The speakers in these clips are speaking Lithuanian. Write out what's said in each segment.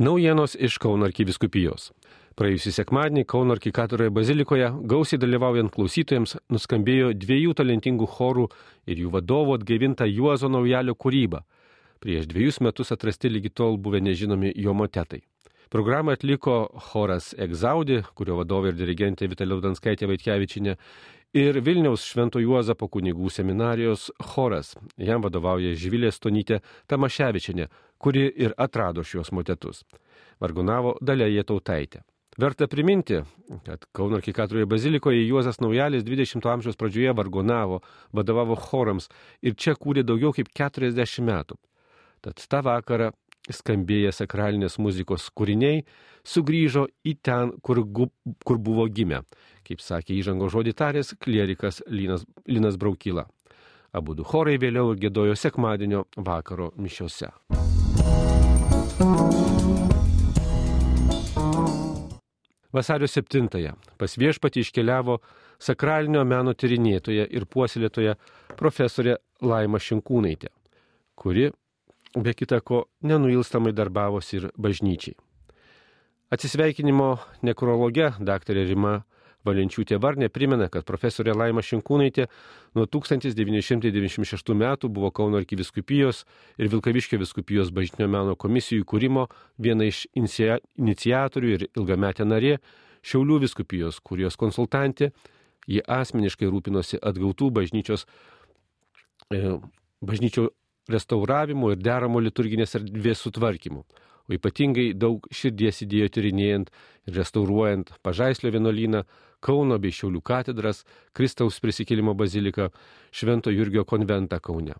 Naujienos iš Kauno arkiviskupijos. Praėjusį sekmadienį Kauno arkikatoroje bazilikoje gausiai dalyvaujant klausytojams nuskambėjo dviejų talentingų chorų ir jų vadovo atgaivinta Juozo Naujalio kūryba. Prieš dviejus metus atrasti lygi tol buvę nežinomi jo motetai. Programą atliko choras Egzaudi, kurio vadovė ir dirigentė Vitalė Danskaitė Vaitkevičinė, ir Vilniaus Švento Juozapo kunigų seminarijos choras. Jam vadovauja Žvilė Stonytė Tamaševičinė, kuri ir atrado šios motetus. Vargonavo Dalėje Tautaitė. Verta priminti, kad Kauno arkikatoroje bazilikoje Juozas Naujalis 20-ojo amžiaus pradžioje vargonavo, vadovavo chorams ir čia kūrė daugiau kaip 40 metų. Tad tą vakarą skambėję sakralinės muzikos kūriniai sugrįžo į ten, kur, gu, kur buvo gimę, kaip sakė įžango žodį tarės klierikas Linas, Linas Braukyla. Abu du chorai vėliau gėdojo sekmadienio vakaro mišiose. Vasario 7-ąją pas viešpatį iškeliavo sakralinio meno tyrinėtoja ir puoselėtoja profesorė Laima Šinkūnaitė, kuri, be kita ko, nenuilstamai darbavosi ir bažnyčiai. Atsisveikinimo nekrologe daktarė Rima Valenčiūtė Varnė primena, kad profesorė Laima Šinkūnaitė nuo 1996 metų buvo Kauno arkiviskupijos ir Vilkaviškio viskupijos bažnytinio meno komisijų kūrimo viena iš iniciatorių ir ilgametė narė Šiaulių viskupijos, kurijos konsultantė, ji asmeniškai rūpinosi atgautų bažnyčios, e, bažnyčio restauravimu ir deramo liturginės erdvės sutvarkymu o ypatingai daug širdies įdėjo tyrinėjant ir restauruojant Pažaislio vienuolyną, Kauno bei Šiaulių katedras, Kristaus prisikėlimo baziliką, Švento Jurgio konventą Kaune.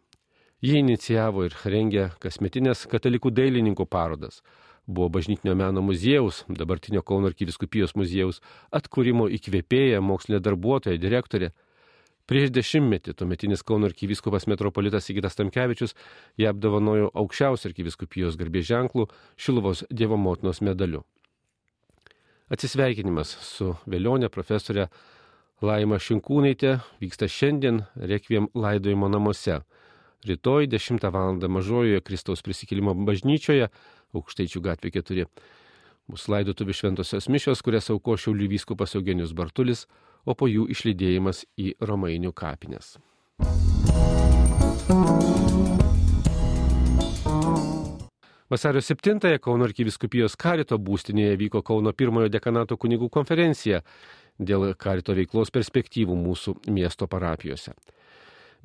Jie inicijavo ir rengė kasmetinės katalikų dailininkų parodas. Buvo bažnytinio meno muziejaus, dabartinio Kauno arkiviskupijos muziejaus, atkūrimo įkvėpėja, mokslinė darbuotoja, direktorė, Prieš dešimtmetį tuometinis Kauno arkivyskupas metropolitas Sigitas Tamkevičius ją apdovanojo aukščiausią arkiviskupijos garbės ženklų Šiluvos Dievo motinos medaliu. Atsisveikinimas su vėlionė profesorė Laima Šinkūnaitė vyksta šiandien Rekviem laidojimo namuose. Rytoj 10 val. mažojoje Kristaus prisikėlimo bažnyčioje, aukštaičių gatvė 4. Bus laidotuvių šventosios mišios, kurias auko Šiaulių vyskupas Eugenijus Bartulis, o po jų išlydėjimas į Romainių kapines. Vasario 7-ąją Kauno arkiviskupijos karito būstinėje vyko Kauno pirmojo dekanato kunigų konferencija dėl karito veiklos perspektyvų mūsų miesto parapijose.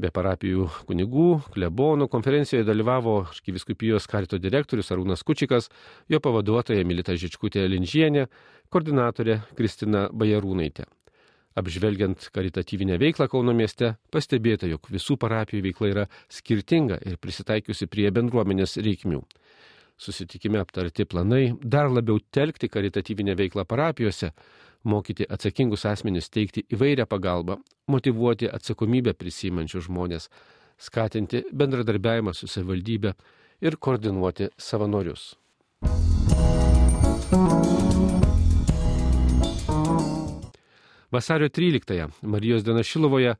Be parapijų kunigų, klebonų konferencijoje dalyvavo arkiviskupijos karito direktorius Arūnas Kučikas, jo pavaduotoja Milita Žičkutė Linžienė, koordinatorė Kristina Bajarūnaitė. Apžvelgiant karitatyvinę veiklą Kauno mieste, pastebėta, jog visų parapijų veikla yra skirtinga ir prisitaikiusi prie bendruomenės reikmių. Susitikime aptarti planai dar labiau telkti karitatyvinę veiklą parapijose, mokyti atsakingus asmenis teikti įvairią pagalbą, motivuoti atsakomybę prisimančius žmonės, skatinti bendradarbiavimą su savivaldybė ir koordinuoti savanorius. Vasario 13-ąją Marijos diena Šilovoje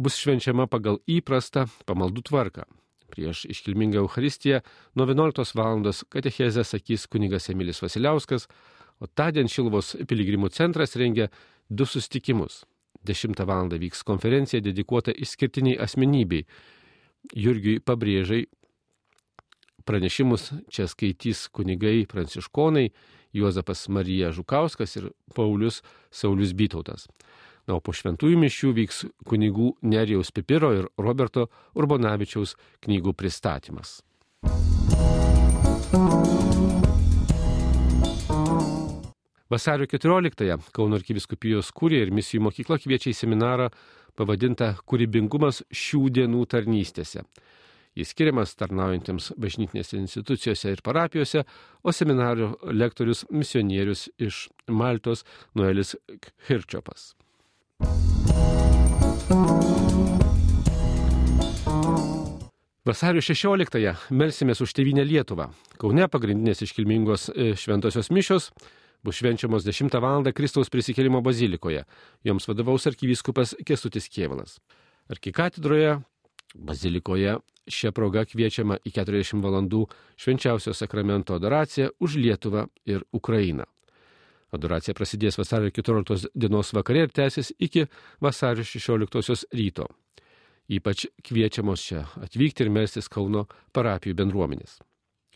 bus švenčiama pagal įprastą pamaldų tvarką. Prieš iškilmingą Euharistiją nuo 11 val. katechezę sakys kunigas Emilis Vasiliauskas, o tądien Šilovos piligrimų centras rengia du sustikimus. 10 val. vyks konferencija dedikuota išskirtiniai asmenybei Jurgiui Pabrėžai. Pranešimus čia skaitys kunigai pranciškonai Juozapas Marija Žukauskas ir Paulius Saulis Bytautas. Na, o po šventųjų mišių vyks kunigų Nerijaus Pipiro ir Roberto Urbonavičiaus knygų pristatymas. Vasario 14-ąją Kauno arkiviskupijos kūrė ir misijų mokykla kviečia į seminarą pavadintą Kūrybingumas šių dienų tarnystėse. Jis skiriamas tarnaujantiems bažnytinėse institucijose ir parapijose, o seminario lektorius misionierius iš Maltos Noelis Hirčiopas. Vasario 16-ąją melsimės už tėvynę Lietuvą. Kaune pagrindinės iškilmingos e, šventosios mišios bus švenčiamos 10 val. Kristaus prisikėlimo bazilikoje. Joms vadovaus arkivyskupas Kestutis Kievalas. Arkikatedroje bazilikoje šią progą kviečiama į 40 valandų švenčiausio sakramento adoraciją už Lietuvą ir Ukrainą. Adoracija prasidės vasario 14 dienos vakarė ir tęsis iki vasario 16 ryto. Ypač kviečiamos čia atvykti ir melstis Kauno parapijų bendruomenės.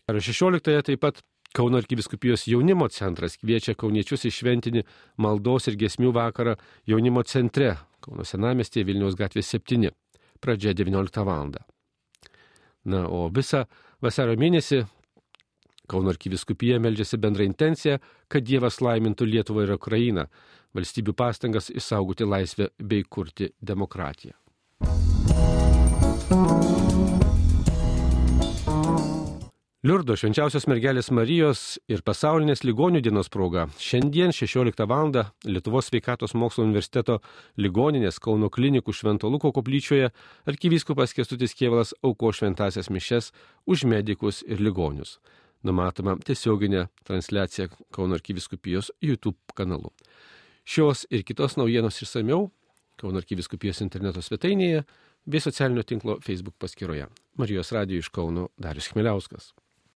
Vasario 16 taip pat Kauno arkiviskupijos jaunimo centras kviečia kauniečius į šventinį maldos ir gesmių vakarą jaunimo centre Kauno senamestėje Vilniaus gatvės 7. Pradžia 19 val. Na, o visą vasario mėnesį Kauno arkiviskupija meldžiasi bendrą intenciją, kad Dievas laimintų Lietuvą ir Ukrainą, valstybių pastangas išsaugoti laisvę bei kurti demokratiją. Liurdo švenčiausios mergelės Marijos ir pasaulinės ligonių dienos proga šiandien 16 val. Lietuvos sveikatos mokslo universiteto ligoninės Kauno klinikų Švento Luko koplyčioje arkivyskupas Kestutis Kievalas auko šventasias mišes už medikus ir ligonius. Numatoma tiesioginė transliacija Kauno arkiviskupijos YouTube kanalu. Šios ir kitos naujienos išsameu Kauno arkiviskupijos interneto svetainėje bei socialinio tinklo Facebook paskyroje. Marijos radijo iš Kauno Darius Chmeliauskas.